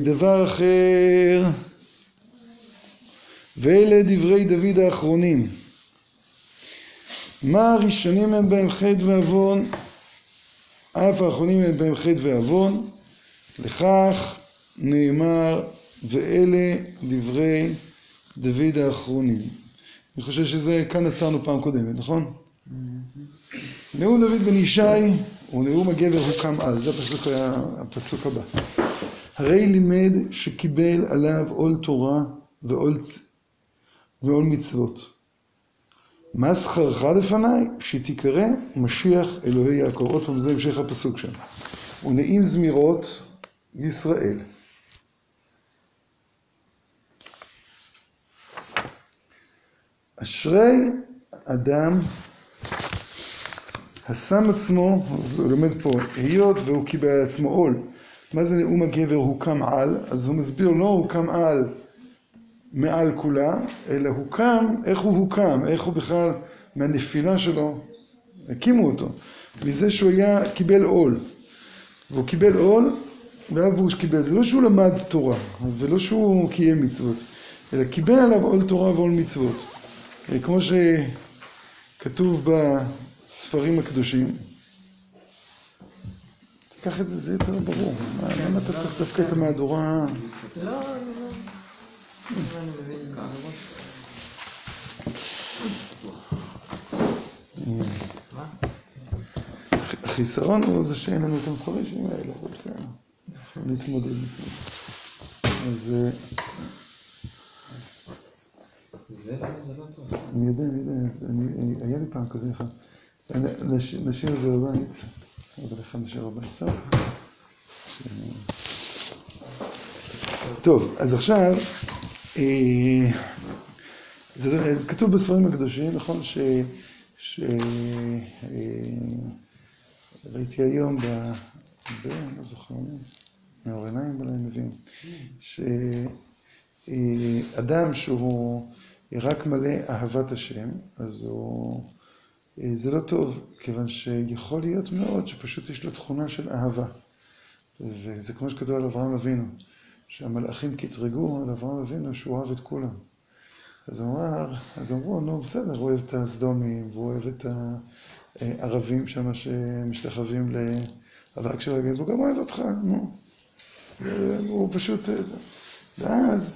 דבר אחר, ואלה דברי דוד האחרונים. מה הראשונים הם בהם חטא ועוון, אף האחרונים הם בהם חטא ועוון, לכך נאמר ואלה דברי דוד האחרונים. אני חושב שזה, כאן עצרנו פעם קודמת, נכון? נאום דוד בן ישי הוא נאום הגבר הוקם על, זה הפסוק, הפסוק הבא. הרי לימד שקיבל עליו עול תורה ועול, ועול מצוות. מה שכרך לפניי? שתיקרא משיח אלוהי יעקב. עוד פעם, זה המשך הפסוק שם. ונעים זמירות ישראל. אשרי אדם השם עצמו, הוא לומד פה, היות והוא קיבל על עצמו עול. מה זה נאום הגבר הוקם על? אז הוא מסביר לא הוקם על מעל כולם, אלא הוקם, איך הוא הוקם, איך הוא בכלל, מהנפילה שלו, הקימו אותו, מזה שהוא היה, קיבל עול. והוא קיבל עול, והוא קיבל, זה לא שהוא למד תורה, ולא שהוא קיים מצוות, אלא קיבל עליו עול תורה ועול מצוות. כמו שכתוב בספרים הקדושים, תיקח את זה, זה יותר ברור. למה אתה צריך דווקא את המהדורה? לא, לא. החיסרון הוא זה שאין לנו את המפרשים האלה, אבל בסדר, נתמודד עם זה. אז... אני יודע, אני יודע, היה לי פעם כזה אחד. נשאיר את זה בבית, אבל אחד נשאר בבית, בסדר? טוב, אז עכשיו, זה כתוב בספרים הקדושים, נכון? ראיתי היום, ב... לא זוכר, מאור עיניים אולי מבין, שאדם שהוא רק מלא אהבת השם, אז הוא... זה לא טוב, כיוון שיכול להיות מאוד שפשוט יש לו תכונה של אהבה. וזה כמו שכתוב על אברהם אבינו, שהמלאכים קטרגו על אברהם אבינו שהוא אוהב את כולם. אז אמר, אז אמרו, נו בסדר, הוא אוהב את הסדומים, והוא אוהב את הערבים שם שמשתחווים לאבק של רגל, והוא גם אוהב אותך, נו. הוא פשוט... ואז,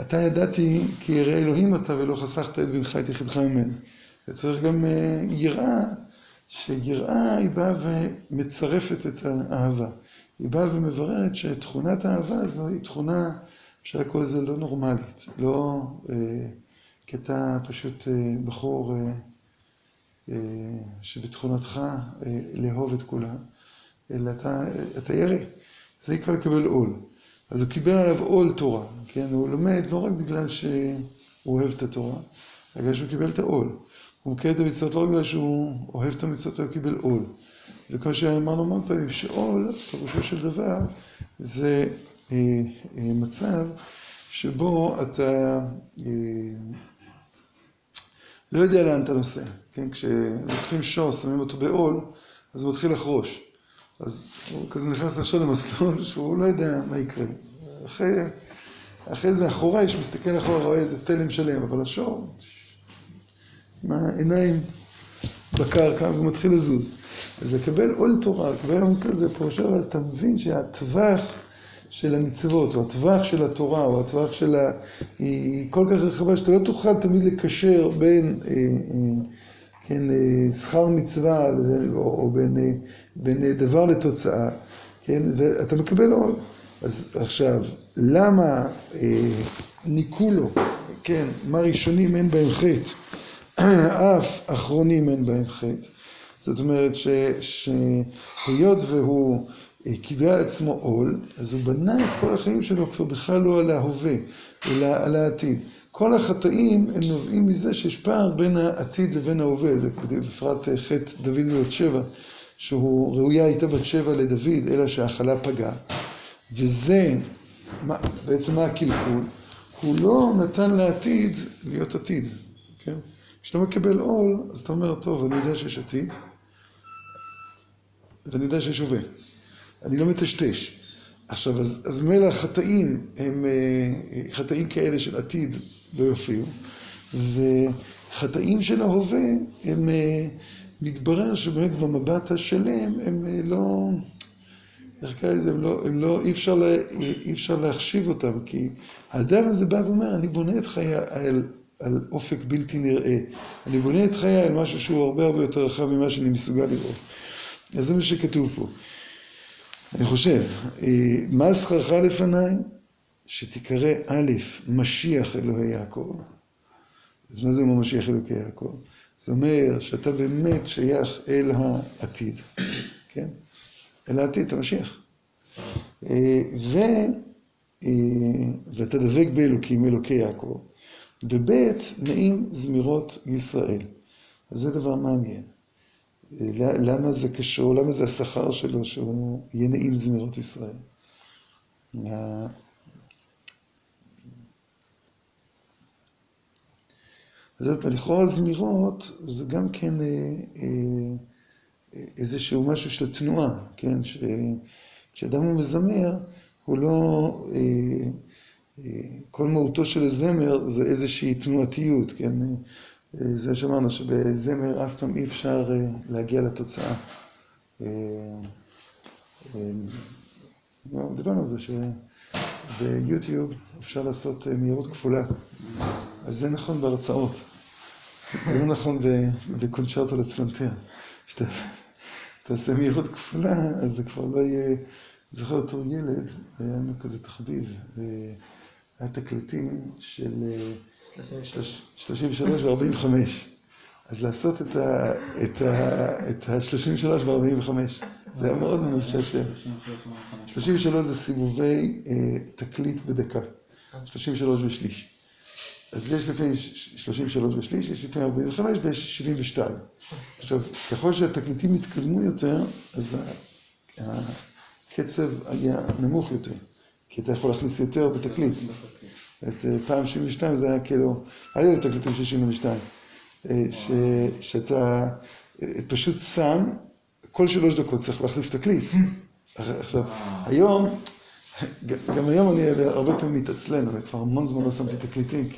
אתה ידעתי כי ירא אלוהים אתה ולא חסכת את בנך את יחידך ממני. וצריך גם יראה, שיראה היא באה ומצרפת את האהבה. היא באה ומבררת שתכונת האהבה הזו היא תכונה, אפשר לקרוא לזה לא נורמלית, לא כי אתה פשוט בחור שבתכונתך לאהוב את כולם, אלא אתה, אתה ירא, זה נקרא לקבל עול. אז הוא קיבל עליו עול תורה, כן? הוא לומד לא רק בגלל שהוא אוהב את התורה, אלא בגלל שהוא קיבל את העול. הוא מקיים את המצוות לא בגלל שהוא אוהב את המצוות, הוא קיבל עול. וכמו שאמרנו המון פעמים, שעול, פירושו של דבר, זה אה, אה, מצב שבו אתה אה, לא יודע לאן אתה נוסע, כן? כשלוקחים שור, שמים אותו בעול, אז הוא מתחיל לחרוש. אז הוא כזה נכנס עכשיו למסלול שהוא לא יודע מה יקרה. אחרי, אחרי זה אחורה, יש מסתכל אחורה, רואה איזה תלם שלם, אבל השור, עם העיניים בקרקע ומתחיל לזוז. אז לקבל עול תורה, לקבל המצווה זה פה, עכשיו אתה מבין שהטווח של המצוות, או הטווח של התורה, או הטווח של ה... היא כל כך רחבה, שאתה לא תוכל תמיד לקשר בין, אה, אה, כן, אה, שכר מצווה, או בין, בין דבר לתוצאה, כן, ואתה מקבל עול. אז עכשיו, למה ניקו לו, כן, מה ראשונים אין בהם חטא, אף אחרונים אין בהם חטא. זאת אומרת שהיות והוא קיבל על עצמו עול, אז הוא בנה את כל החיים שלו כבר בכלל לא על ההווה, אלא על העתיד. כל החטאים הם נובעים מזה שיש פער בין העתיד לבין ההווה, בפרט חטא דוד ובת שבע, שהוא ראויה הייתה בת שבע לדוד, אלא שהחלה פגעה. וזה, בעצם מה הקלקול? הוא לא נתן לעתיד להיות עתיד? כשאתה מקבל עול, אז אתה אומר, טוב, אני יודע שיש עתיד, ואני יודע שיש הווה. אני לא מטשטש. עכשיו, אז, אז מילא החטאים הם חטאים כאלה של עתיד לא יופיעו, וחטאים של ההווה הם, מתברר שבאמת במבט השלם הם לא, לזה, הם לא, הם לא, אי אפשר, אי אפשר להחשיב אותם, כי האדם הזה בא ואומר, אני בונה את חיי על, על אופק בלתי נראה, אני בונה את חיי על משהו שהוא הרבה הרבה יותר רחב ממה שאני מסוגל לראות. אז זה מה שכתוב פה. אני חושב, מה זכרך לפניי? שתיקרא א', משיח אלוהי יעקב. אז מה זה אומר משיח אלוקי יעקב? זה אומר שאתה באמת שייך אל העתיד, כן? אל העתיד, אתה משיח. ו... ואתה דבק באלוקים, אלוקי יעקב. וב' נעים זמירות ישראל. אז זה דבר מעניין. למה זה קשור, למה זה השכר שלו שהוא יהיה נעים זמירות ישראל? אז עוד פעם, לכאורה זמירות זה גם כן איזשהו משהו של תנועה, כן? כשאדם הוא מזמר, הוא לא... כל מהותו של הזמר זה איזושהי תנועתיות, כן? זה שאמרנו שבזמר אף פעם אי אפשר להגיע לתוצאה. דיברנו על זה שביוטיוב אפשר לעשות מהירות כפולה, אז זה נכון בהרצאות, זה לא נכון בקונצ'רטו לפסנתר. תעשה מהירות כפולה, אז זה כבר לא יהיה... זוכר אותו ילד, היה לנו כזה תחביב, היה תקליטים של 33 ו-45. אז לעשות את ה-33 ו-45, זה היה מאוד משעשע. 33 זה סיבובי תקליט בדקה, 33 ושליש. אז יש לפעמים 33 ושליש, יש לפעמים 45 ויש 72. עכשיו, ככל שהתקליטים התקדמו יותר, אז הקצב היה נמוך יותר, כי אתה יכול להכניס יותר בתקליט. את פעם 72 זה היה כאילו, היה לי תקליטים של 72, שאתה פשוט שם, כל שלוש דקות צריך להחליף תקליט. עכשיו, היום, גם היום אני הרבה פעמים מתעצלן, אני כבר המון זמן לא שמתי תקליטים,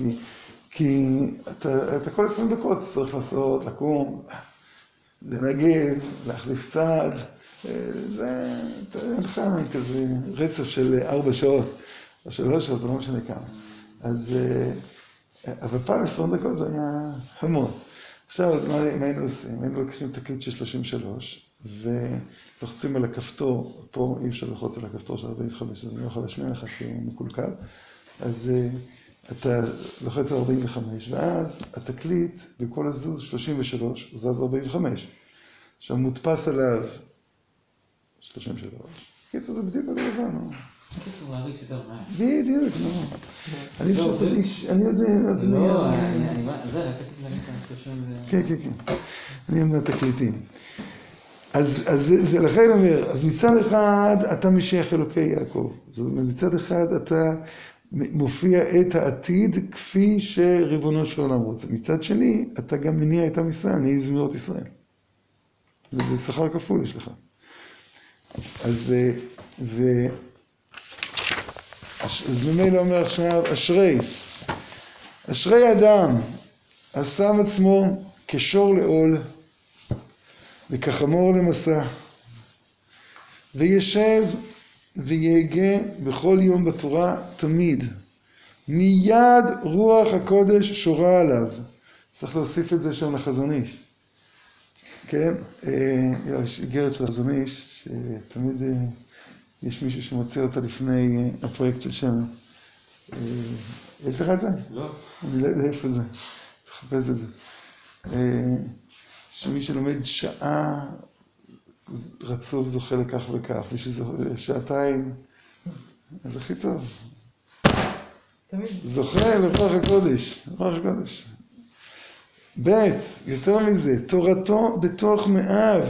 כי אתה כל עשרים דקות צריך לעשות, לקום, לנגב, להחליף צעד, זה, אין לך כזה רצף של ארבע שעות, או שלוש שעות, זה לא משנה כמה. אז, הפעם עשרים דקות זה היה המון. עכשיו, אז מה היינו עושים? היינו לוקחים תקליט של 33, ולוחצים על הכפתור, פה אי אפשר ללחוץ על הכפתור של 45, אז אני לא יכול להשמיע לך כי הוא מקולקל. אז אתה לוחץ על 45, ואז התקליט, בכל הזוז 33, הוא זז 45. עכשיו מודפס עליו 33. קיצור, זה בדיוק אותו דבר, נו. קיצור, להריץ יותר מהר. בדיוק, נו. אני פשוט איש, אני יודע, אדוני... לא, אני... זה, רק רציתי להגיד זה. כן, כן, כן. אני יודע תקליטים. אז זה לכן אומר, אז מצד אחד אתה משיח אלוקי יעקב. מצד אחד אתה מופיע את העתיד כפי שריבונו של עולם רוצה. מצד שני, אתה גם מניע את עם ישראל, נהי זמירות ישראל. וזה שכר כפול יש לך. אז, ו... אז ממילא אומר עכשיו, אשרי, אשרי אדם, השם עצמו כשור לעול וכחמור למסע, וישב ויהגה בכל יום בתורה תמיד. מיד רוח הקודש שורה עליו. צריך להוסיף את זה שם לחזון איש. כן? יש איגרת של חזון איש, שתמיד יש מישהו שמוצא אותה לפני הפרויקט של שם. יש לך את זה? לא. אני לא יודע איפה זה. צריך לחפש את זה. שמי שלומד שעה רצוף זוכה לכך וכך, מי ששעתיים, אז הכי טוב. תמיד. זוכה לרוח הקודש, רוח הקודש. ב', יותר מזה, תורתו בתוך מאיו.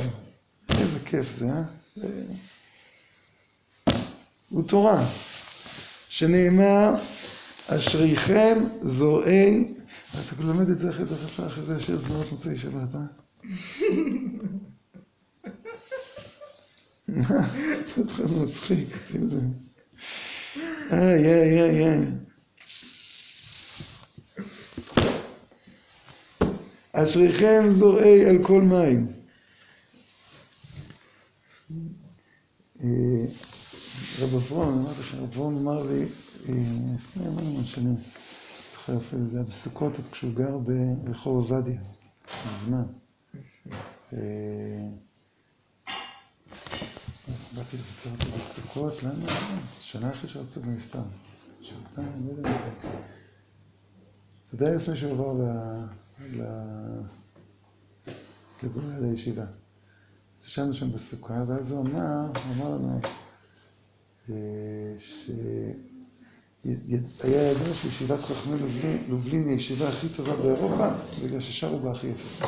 איזה כיף זה, אה? הוא תורה, שנאמר, אשריכם זורעי... אתה לומד את זה אחרי זה, אחרי זה, שיר זמרות מוצאי שבת, אה? מה? זה אותך מצחיק, אתה יודע. איי, איי, איי, איי. אשריכם זורעי על כל מים. אה, רב אברון, אמרתי לך, רב אברון אמר לי, אה, לפני המון שנים, זוכר אפילו, זה היה בסוכות, כשהוא גר ברחוב עובדיה, מזמן. אה, באתי לבקר אותו בסוכות, למה? שנה אחרי שרצו בנפטר. שנתיים, לא יודע. זה די לפני שהוא עבר ל... ליד הישיבה. אז ישבנו שם בסוכה, ואז הוא אמר, הוא אמר לנו, שהיה ידוע שישיבת חכמי לובלין היא הישיבה הכי טובה באירופה, בגלל ששרו בה הכי יפה.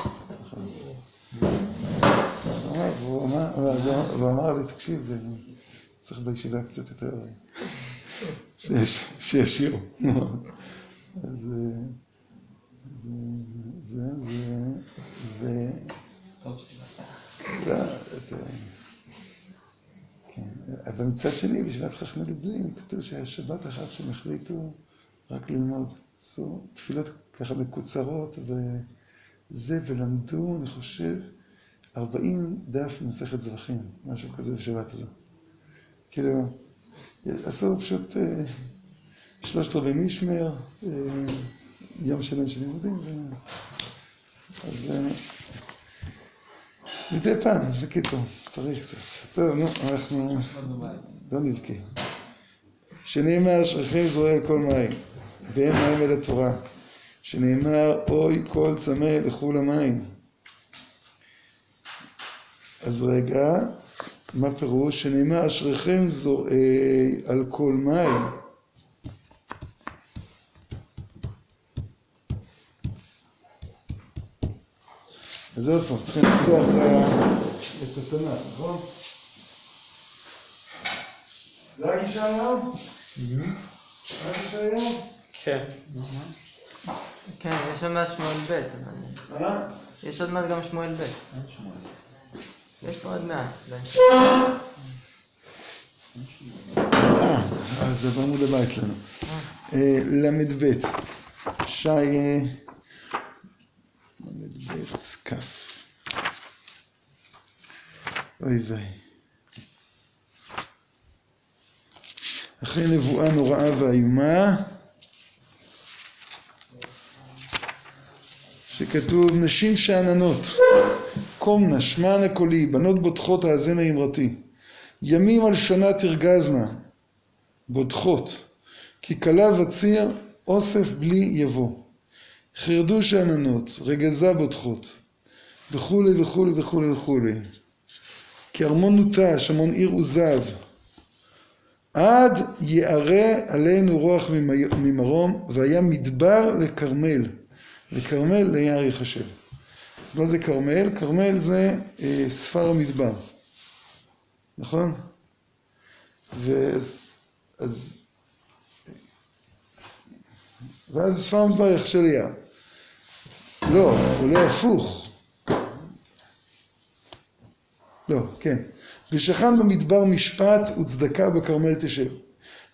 והוא אמר, לי, תקשיב, צריך בישיבה קצת יותר, שישירו. אז זה, זה, זה, ו... זה... כן. אבל מצד שני, בישיבת חכמי לובלין כתוב שהיה שבת אחת שהם החליטו רק ללמוד. עשו תפילות ככה מקוצרות וזה, ולמדו, אני חושב, 40 דף מסכת זרחים, משהו כזה בשבת הזו. כאילו, עשו פשוט אה, שלושת רבעי מישמר, אה, יום שלם של לימודים, ו... אז אה, מדי פעם, בקיצור, צריך קצת. טוב, נו, אנחנו לא נבכה. שנאמר, אשריכם זורע על כל מים, ואין מים אל התורה. שנאמר, אוי כל צמא לכו למים. אז רגע, מה פירוש? שנאמר, אשריכם זורעי על כל מים. אז עוד פעם, צריכים לפתוח את התנ"ך, נכון? זה רק ישעיהו? רק ישעיהו? כן. כן, יש עוד מעט שמואל ב', אבל... אה? יש עוד מעט גם שמואל ב'. אין שמואל. יש פה עוד מעט. אה, אז בעמוד הבא אצלנו. אה, ל"ב, שי... אה, ל"ב, כ'. אוי ויי. אחרי נבואה נוראה ואיומה, שכתוב נשים שאננות, קום נא שמענה קולי, בנות בוטחות האזנה אמרתי. ימים על שנה תרגזנה, בוטחות, כי כלה וציר אוסף בלי יבוא. חרדו שאננות, רגזה בוטחות, וכולי וכולי וכולי וכולי. כי ארמון נוטש, המון עיר עוזב. עד יערה עלינו רוח ממרום, והיה מדבר לכרמל. לכרמל ליער יחשב. אז מה זה כרמל? כרמל זה אה, ספר המדבר. נכון? ואז, אז, ואז ספר המדבר יחשב ליער. לא, הוא לא הפוך. לא, כן. ושכן במדבר משפט וצדקה בכרמל תשב.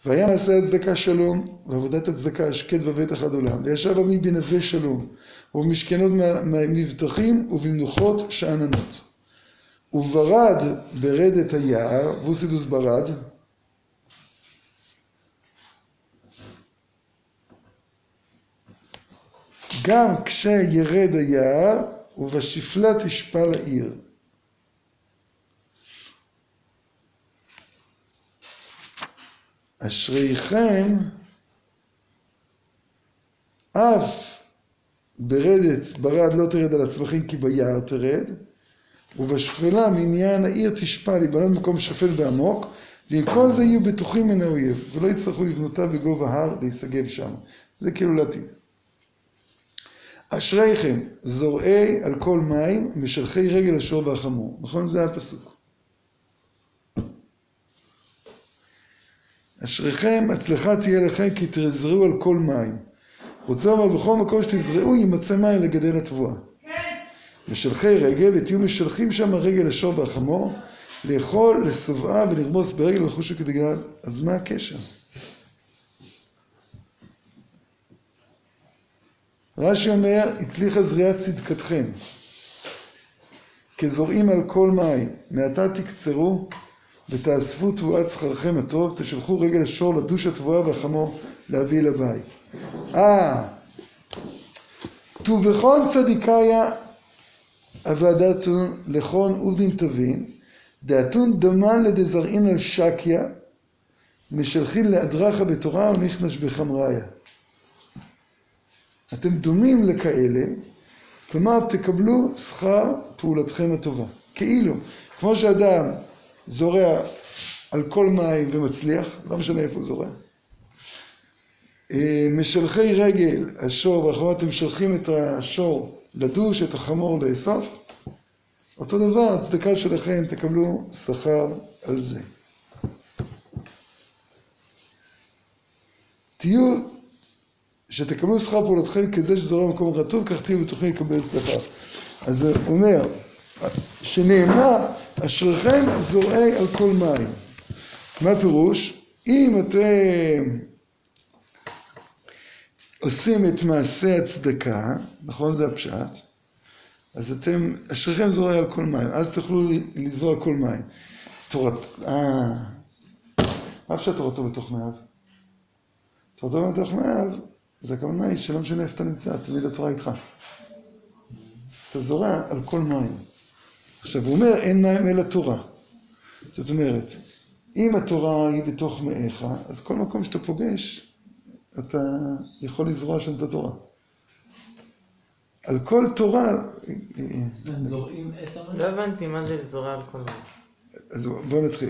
והיה מעשה הצדקה שלום, ועבודת הצדקה השקט ובטח עד עולם. וישב עמי בנווה שלום, ובמשכנות מבטחים ובמנוחות שאננות. וברד ברדת היער, וסידוס ברד. גם כשירד היער, ובשפלה תשפל העיר. אשריכם אף ברדת ברד לא תרד על הצמחים כי ביער תרד. ובשפלה מעניין העיר תשפע להיבנות במקום שפל ועמוק ועם כל זה יהיו בטוחים מן האויב ולא יצטרכו לבנותה בגובה הר להיסגב שם. זה כאילו לעתיד אשריכם זורעי על כל מים משלחי רגל השור והחמור. נכון? זה הפסוק אשריכם, הצלחה תהיה לכם כי תזרעו על כל מים. רוצה לומר, בכל מקום שתזרעו יימצא מים לגדל התבואה. משלחי רגל, ותהיו משלחים שם הרגל השור והחמור, לאכול, לשובעה ולרמוס ברגל ולחוש כדגל, אז מה הקשר? רש"י אומר, הצליחה זריעת צדקתכם, כזורעים על כל מים, מעתה תקצרו ותאספו תבואת שכרכם הטוב, תשלחו רגל השור לדוש התבואה והחמור להביא לבית. אה, טובכון צדיקאיה אבדתון לכון עובדין תבין, דאתון דמן לדזרעין על שקיה, משלחין לאדרכה בתורה ומכנש בחמריה. אתם דומים לכאלה, כלומר תקבלו שכר פעולתכם הטובה. כאילו, כמו שאדם זורע על כל מים ומצליח, לא משנה איפה זורע. אה, משלחי רגל, השור, ואחריו אתם משלחים את השור לדוש, את החמור לאסוף. אותו דבר, הצדקה שלכם, תקבלו שכר על זה. תהיו, שתקבלו שכר פעולתכם כזה שזורע במקום רטוב, כך תהיו בטוחים לקבל שכר. אז הוא אומר, שנאמר, אשריכם זורעי על כל מים. מה הפירוש? אם אתם עושים את מעשה הצדקה, נכון זה הפשט, אז אתם, אשריכם זורעי על כל מים, אז תוכלו לזרוע כל מים. תורת, אה, מה אפשר תורתו בתוך מאיו? תורתו בתוך מאיו, זה הכוונה היא שלא משנה איפה אתה נמצא, תמיד התורה איתך. אתה זורע על כל מים. עכשיו, הוא אומר, אין מים אלא תורה. זאת אומרת, אם התורה היא בתוך מאיך, אז כל מקום שאתה פוגש, אתה יכול לזרוע שם את התורה. על כל תורה... הם זורעים את המים? לא הבנתי מה זה זורע על כל מים. אז בואו נתחיל.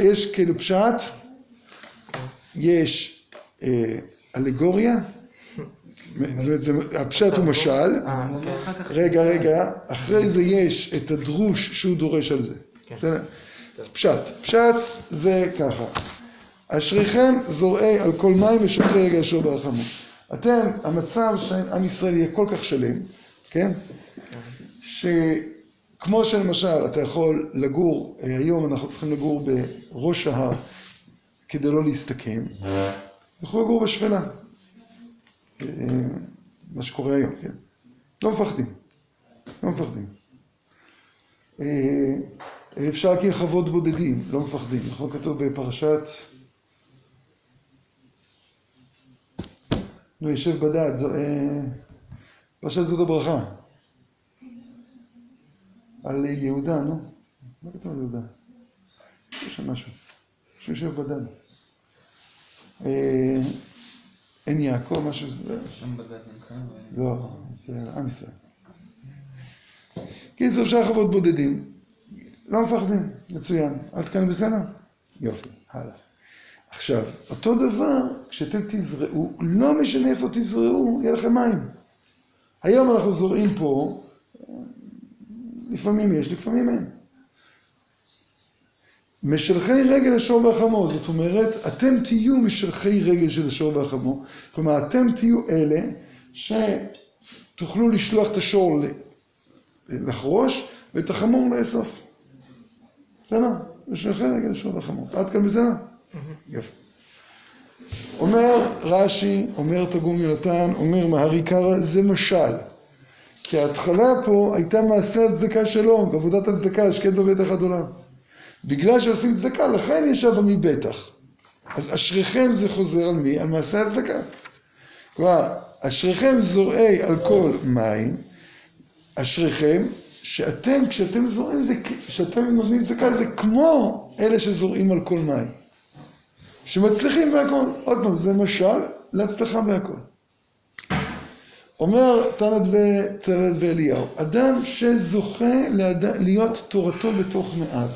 יש כאילו פשט, יש אה, אלגוריה, הפשט הוא משל, אה, כן. כך- רגע, רגע, אחרי זה יש את הדרוש שהוא דורש על זה. כן. בסדר? אז פשט. פשט זה ככה. אשריכם זורעי על כל מים ושולחי רגע אשר ברחמו. אתם, המצב שעם ישראל יהיה כל כך שלם, כן? שכמו שלמשל אתה יכול לגור, אה, היום אנחנו צריכים לגור בראש ההר כדי לא להסתכן, יכול לגור בשפלה. אה, מה שקורה היום, כן? לא מפחדים. לא מפחדים. אה, אפשר להקים חוות בודדים, לא מפחדים. נכון כתוב בפרשת... נו, יושב בדד. אה, פרשת זאת הברכה. על יהודה, נו. מה כתוב על יהודה? יש שם משהו. שיושב בדד. אה, אין יעקב, משהו... לא, זה עם ישראל. קיצור, אפשר חוות בודדים. לא מפחדים, מצוין. עד כאן בסדר? יופי, הלאה. עכשיו, אותו דבר, כשאתם תזרעו, לא משנה איפה תזרעו, יהיה לכם מים. היום אנחנו זורעים פה, לפעמים יש, לפעמים אין. משלחי רגל השור והחמור, זאת אומרת, אתם תהיו משלחי רגל של השור והחמור, כלומר, אתם תהיו אלה שתוכלו לשלוח את השור לחרוש ואת החמור לאסוף. בסדר? משלחי רגל השור והחמור. עד כאן בסדר? יופי. אומר רש"י, אומר תרגום יונתן, אומר מהרי קרא, זה משל. כי ההתחלה פה הייתה מעשה הצדקה שלו, עבודת הצדקה, השקט בבית אחד עולם. בגלל שעושים צדקה, לכן ישב עמי בטח. אז אשריכם זה חוזר על מי? על מעשה הצדקה. כלומר, אשריכם זורעי כל מים, אשריכם, שאתם, כשאתם זורעים, זה, כשאתם נותנים צדקה, זה כמו אלה שזורעים כל מים. שמצליחים בהכל. עוד פעם, זה משל להצלחה בהכל. אומר תנת ואליהו, אדם שזוכה. להיות תורתו בתוך מאיו.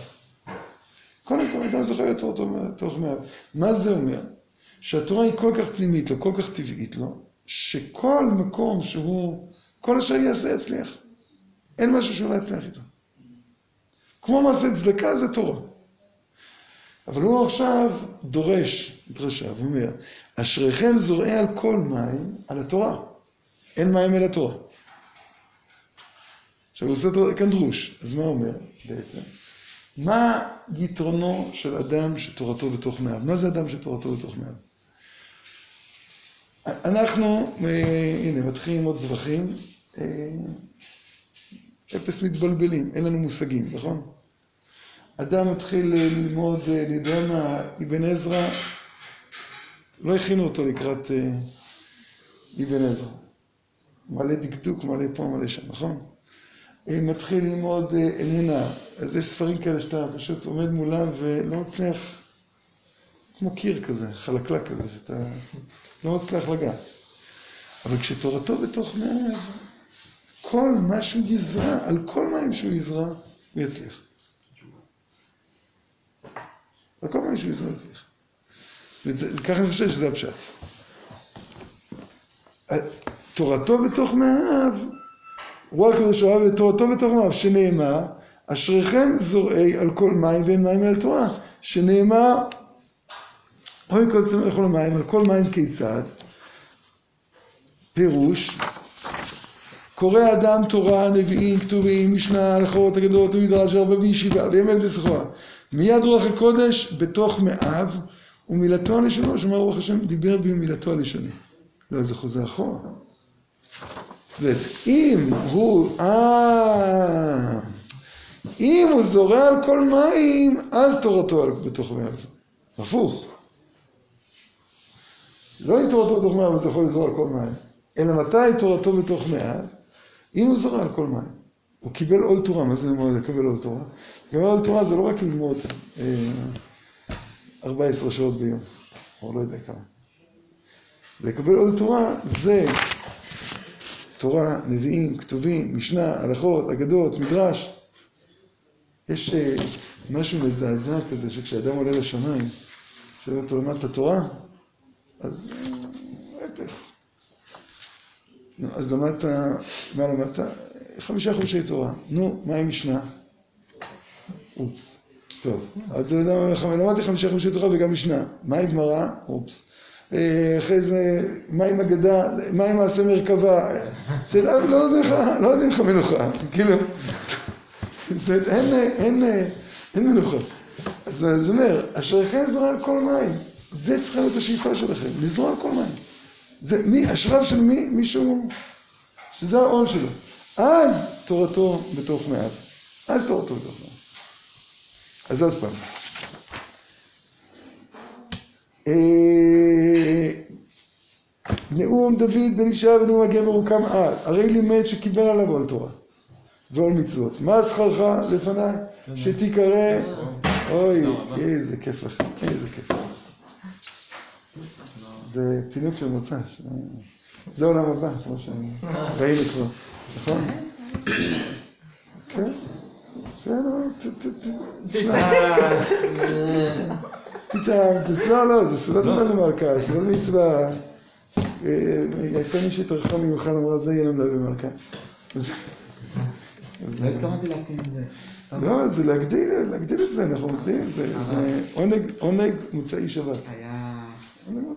קודם כל, אדם זוכה להיות תורתו בתוך מאיו. מה זה אומר? שהתורה היא כל כך פנימית לו, כל כך טבעית לו, שכל מקום שהוא, כל אשר יעשה יצליח. אין משהו שהוא לא יצליח איתו. כמו מעשה צדקה זה תורה. אבל הוא עכשיו דורש דרשה ואומר, אשריכם זורעי על כל מים, על התורה. אין מים אלא תורה. עכשיו הוא עושה כאן דרוש, אז מה הוא אומר בעצם? מה יתרונו של אדם שתורתו בתוך מאיו? מה זה אדם שתורתו בתוך מאיו? אנחנו, אה, הנה, מתחילים עוד זבחים, אה, אפס מתבלבלים, אין לנו מושגים, נכון? אדם מתחיל ללמוד, אה, אני יודע מה, אבן עזרא, לא הכינו אותו לקראת אבן עזרא. מלא דקדוק, מלא פה, מלא שם, נכון? אה, מתחיל ללמוד אה, אמונה, אז יש ספרים כאלה שאתה פשוט עומד מולם ולא מצליח, כמו קיר כזה, חלקלק כזה, שאתה לא מצליח לגעת. אבל כשתורתו בתוך מאיו, כל מה שהוא יזרע, על כל מים שהוא יזרע, הוא יצליח. על כל מים שהוא יזרע, הוא יצליח. וזה- ככה אני חושב שזה הפשט. תורתו בתוך מאיו, רוח הקדוש אוהב את תורתו בתוך מאיו, שנאמר, אשריכם זורעי על כל מים ואין מים על תורה, שנאמר, אוי כל צמא לכל המים, על כל מים כיצד? פירוש, קורא אדם תורה, נביאים, כתובים, משנה, הלכות, אגדות, ומדרש, הרבה וישיבה, ויאמר בסחורה. מיד רוח הקודש בתוך מאיו, ומילתו הלשונו, שאומר רוח השם, דיבר בי ומילתו הלשוני. לא, זה חוזר אחורה. זאת אומרת, אם הוא, אה, אם הוא זורע על כל מים, אז תורתו על- בתוך מאיו. הפוך. לא אם תורתו בתוך מאיו, אז הוא יכול לזרוע על כל מים. אלא מתי תורתו בתוך מאיו? אם הוא זרע על כל מים. הוא קיבל עול תורה, מה זה אומר לקבל עול תורה? לקבל עול תורה זה לא רק ללמוד אה, 14 שעות ביום, או לא יודע כמה. לקבל עול תורה זה תורה, נביאים, כתובים, משנה, הלכות, אגדות, מדרש. יש אה, משהו מזעזע כזה שכשאדם עולה לשמיים, שואל אותו למד את התורה, אז אה, אפס. אז למדת, מה למדת? חמישה חומשי תורה. נו, מה עם משנה? אופס. טוב, אז אתה יודע, למדתי חמישה חומשי תורה וגם משנה. מה עם גמרא? אופס. אה, אחרי זה, מה עם אגדה? מה עם מעשה מרכבה? לא נותנים לא נותנים לך מנוחה. כאילו, אין, מנוחה. אז זה אומר, אשריכם זרוע על כל מים. זה צריכה להיות השאיפה שלכם, לזרוע על כל מים. זה מי, השלב של מי, מישהו, שזה העול שלו. אז תורתו בתוך מאיו. אז תורתו בתוך מאיו. אז עוד פעם. אה, נאום דוד בן ישי ונאום הגבר הוקם על, הרי לימד שקיבל עליו עול תורה ועול מצוות. מה שכרך לפניי? שתיקרא, אוי, איזה כיף לכם, איזה כיף לכם. זה פינוק של מוצ"ש. זה עולם הבא, כמו שראינו כבר, נכון? כן. בסדר, ת- ת- ת- תשמע. תטעם, זה לא, לא, זה סעודת ממנו מלכה, סעודת מצווה. אה, הייתה מי שהתארחה מיוחד, אמרה, זה יהיה להביא מלכה. לא התכוונתי להקטין את זה. לא, זה להגדיל, להגדיל את זה, אנחנו מגדילים, זה זה עונג, מוצאי שבת.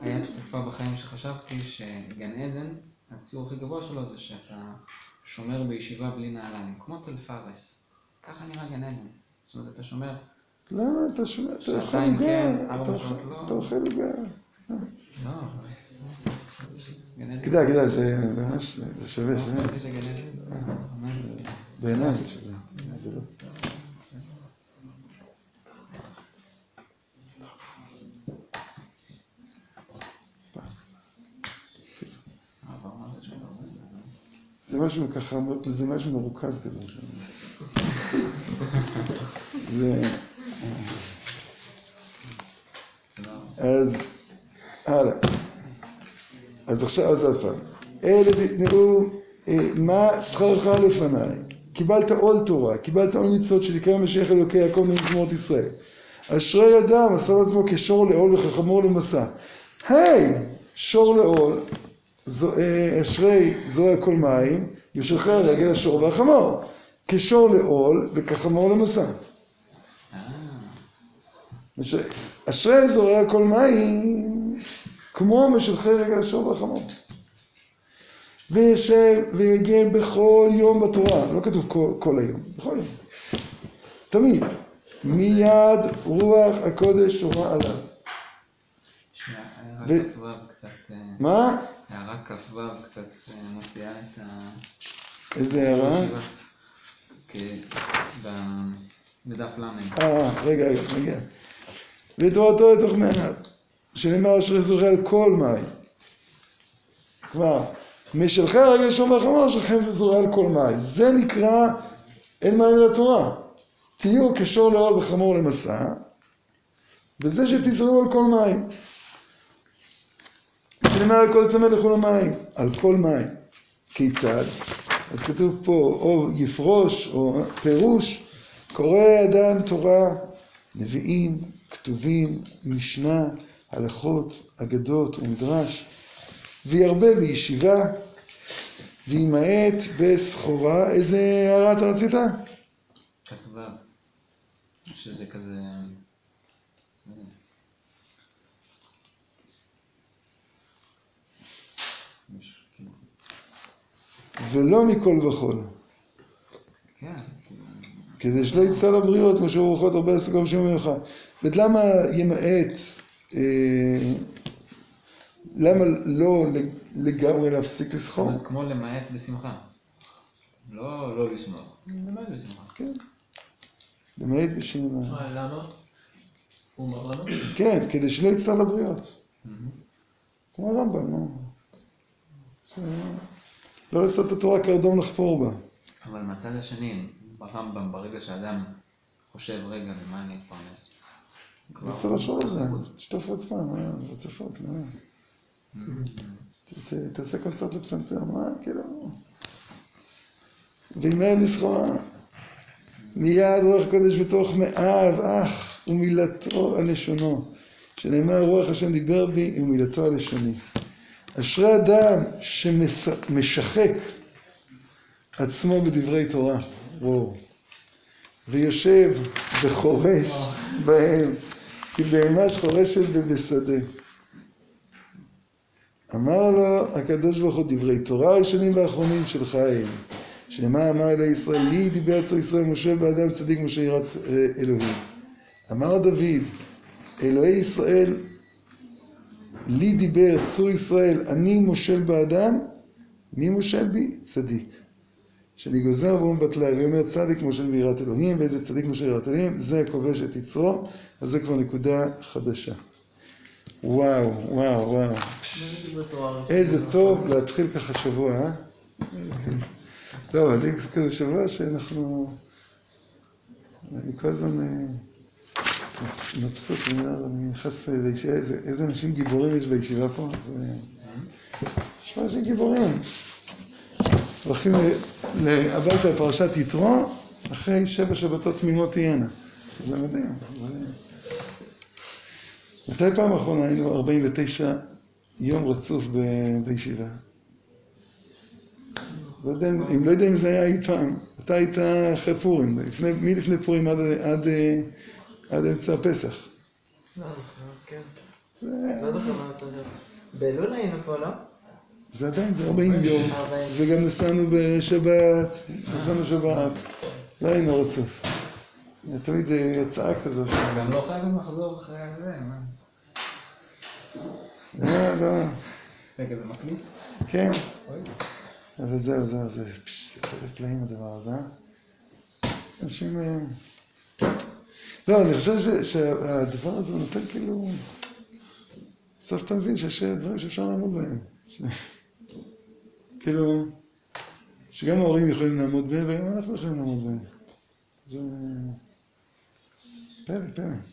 היה תקופה בחיים שחשבתי שגן עדן, הציור הכי גבוה שלו זה שאתה שומר בישיבה בלי נעליים, כמו תל פארס. ככה נראה גן עדן. זאת אומרת, אתה שומר, למה אתה שומע, אתה אוכל עוגה, אתה אוכל- לא. אתה אוכל עוגה. לא. כדאי, כדאי, זה ממש, זה שווה, שווה. חשבתי שגן עדן, אמן. בעיניי זה שווה. זה משהו ככה, זה משהו מרוכז כזה. זה... אז הלאה. אז עכשיו, אז עוד פעם. אלה נאום, אה, מה שכרך לפניי? קיבלת עול תורה, קיבלת עול מצוות שנקרא משיח אלוקי יעקב ממזמורת ישראל. אשרי אדם, עשה עצמו כשור לעול וכחמור למסע. היי, שור לעול, אה, אשרי זורע כל מים, ושולחי הרגל השור והחמור. כשור לעול וכחמור למסע. מש- אשרי זורע כל מים, כמו משולחי רגל השור והחמור. וישב ויגן בכל יום בתורה, לא כתוב כל, כל היום, בכל יום. תמיד. מיד רוח הקודש שורה עליו. ו- כ"ו קצת, אה, מה? הערה כ"ו קצת אה, מוציאה את ה... איזה הערה? בדף ל'. אה, רגע, רגע, רגע. ותורתו לתוך מעיו, שנאמר אשר זוכה על כל מים. כלומר, משלחי הרגל שומר חמור שלכם זורה על כל מים. זה נקרא אין מים לתורה. תהיו כשור לעול וחמור למסע, וזה שתזרעו על כל מים. שנאמר על כל צמא לכו למים, על כל מים. כיצד? אז כתוב פה או יפרוש או פירוש, קורא אדם תורה, נביאים, כתובים, משנה, הלכות, אגדות ומדרש, וירבה בישיבה, וימעט בסחורה. איזה הערה אתה רצית? כ"ו. שזה כזה... יש כאילו... ולא מכל וכול. כן, כאילו... כדי שלא יצטע לבריות, כמו שהוא רוחות הרבה עסקו בשם ממך. ולמה ימעט, אה, למה לא לגמרי להפסיק לסחור? כמו למעט בשמחה. לא לא לשמוח, למעט בשמחה. כן. למעט בשם... מה, למה? הוא אמר לנו? כן, כדי שלא יצטע לבריות. כמו הרמב"ם, נו. לא לעשות את התורה קרדום לחפור בה. אבל מהצד השני, ברמב"ם, ברגע שאדם חושב, רגע, ממה אני אתפרנס? כבר- רוצה לחשוב על זה, עצמם, מה, רצפות, מה? ת- תעשה קונצרט לפסנתר, מה, כאילו... וימהר לסחורה. מיד רוח קודש בתוך מאיו, אך ומילתו על לשונו. שנאמר רוח השם דיבר בי ומילתו על לשוני. אשרי אדם שמשחק עצמו בדברי תורה. וואו. ויושב וחורש בהם, כי בהמה שחורשת ובשדה. אמר לו הקדוש ברוך הוא דברי תורה ראשונים ואחרונים שלך הם. שנאמר אמר אלי ישראל, לי דיבר צור ישראל משה באדם צדיק משה יראת אה, אלוהים. אמר דוד, אלוהי ישראל, לי דיבר צור ישראל, אני מושל באדם, מי מושל בי? צדיק. שאני גוזר והוא מבטלה, ואומר צדיק מושל ביראת אלוהים, ואיזה צדיק מושל ביראת אלוהים, זה כובש את יצרו, אז זה כבר נקודה חדשה. וואו, וואו, וואו. איזה טוב להתחיל ככה שבוע, אה? לא, אבל זה כזה שבוע שאנחנו... אני כל הזמן אה, מבסוט, אני נכנס לישיבה, איזה, אנשים גיבורים יש בישיבה פה. יש אנשים גיבורים. הולכים הביתה לפרשת יתרו, אחרי שבע שבתות תמימות תהיינה. זה מדהים. זה... מתי פעם אחרונה היינו 49 יום רצוף ב- בישיבה? לא יודע, אם- לא יודע אם זה היה אי פעם. אתה היית אחרי פורים, לפני, מלפני פורים עד, עד, אה, עד אמצע הפסח. לא זוכר, כן. לא. באלול היינו פה, לא? זה עדיין, זה 40 יום. 40. וגם נסענו בשבת, נסענו שבת. לא היינו רצוף. תמיד אה, הצעה כזאת. גם לא חייבים לחזור אחרי זה, מה? לא, לא, רגע, זה מקליט? כן. אבל זהו, זהו, זה פלאים הדבר הזה, אה? אנשים... אה, לא, אני חושב שהדבר הזה נותן כאילו... בסוף אתה מבין שיש דברים שאפשר לעמוד בהם. כאילו, שגם ההורים יכולים לעמוד בהם וגם אנחנו יכולים לעמוד בהם. זה... פלא, פלא.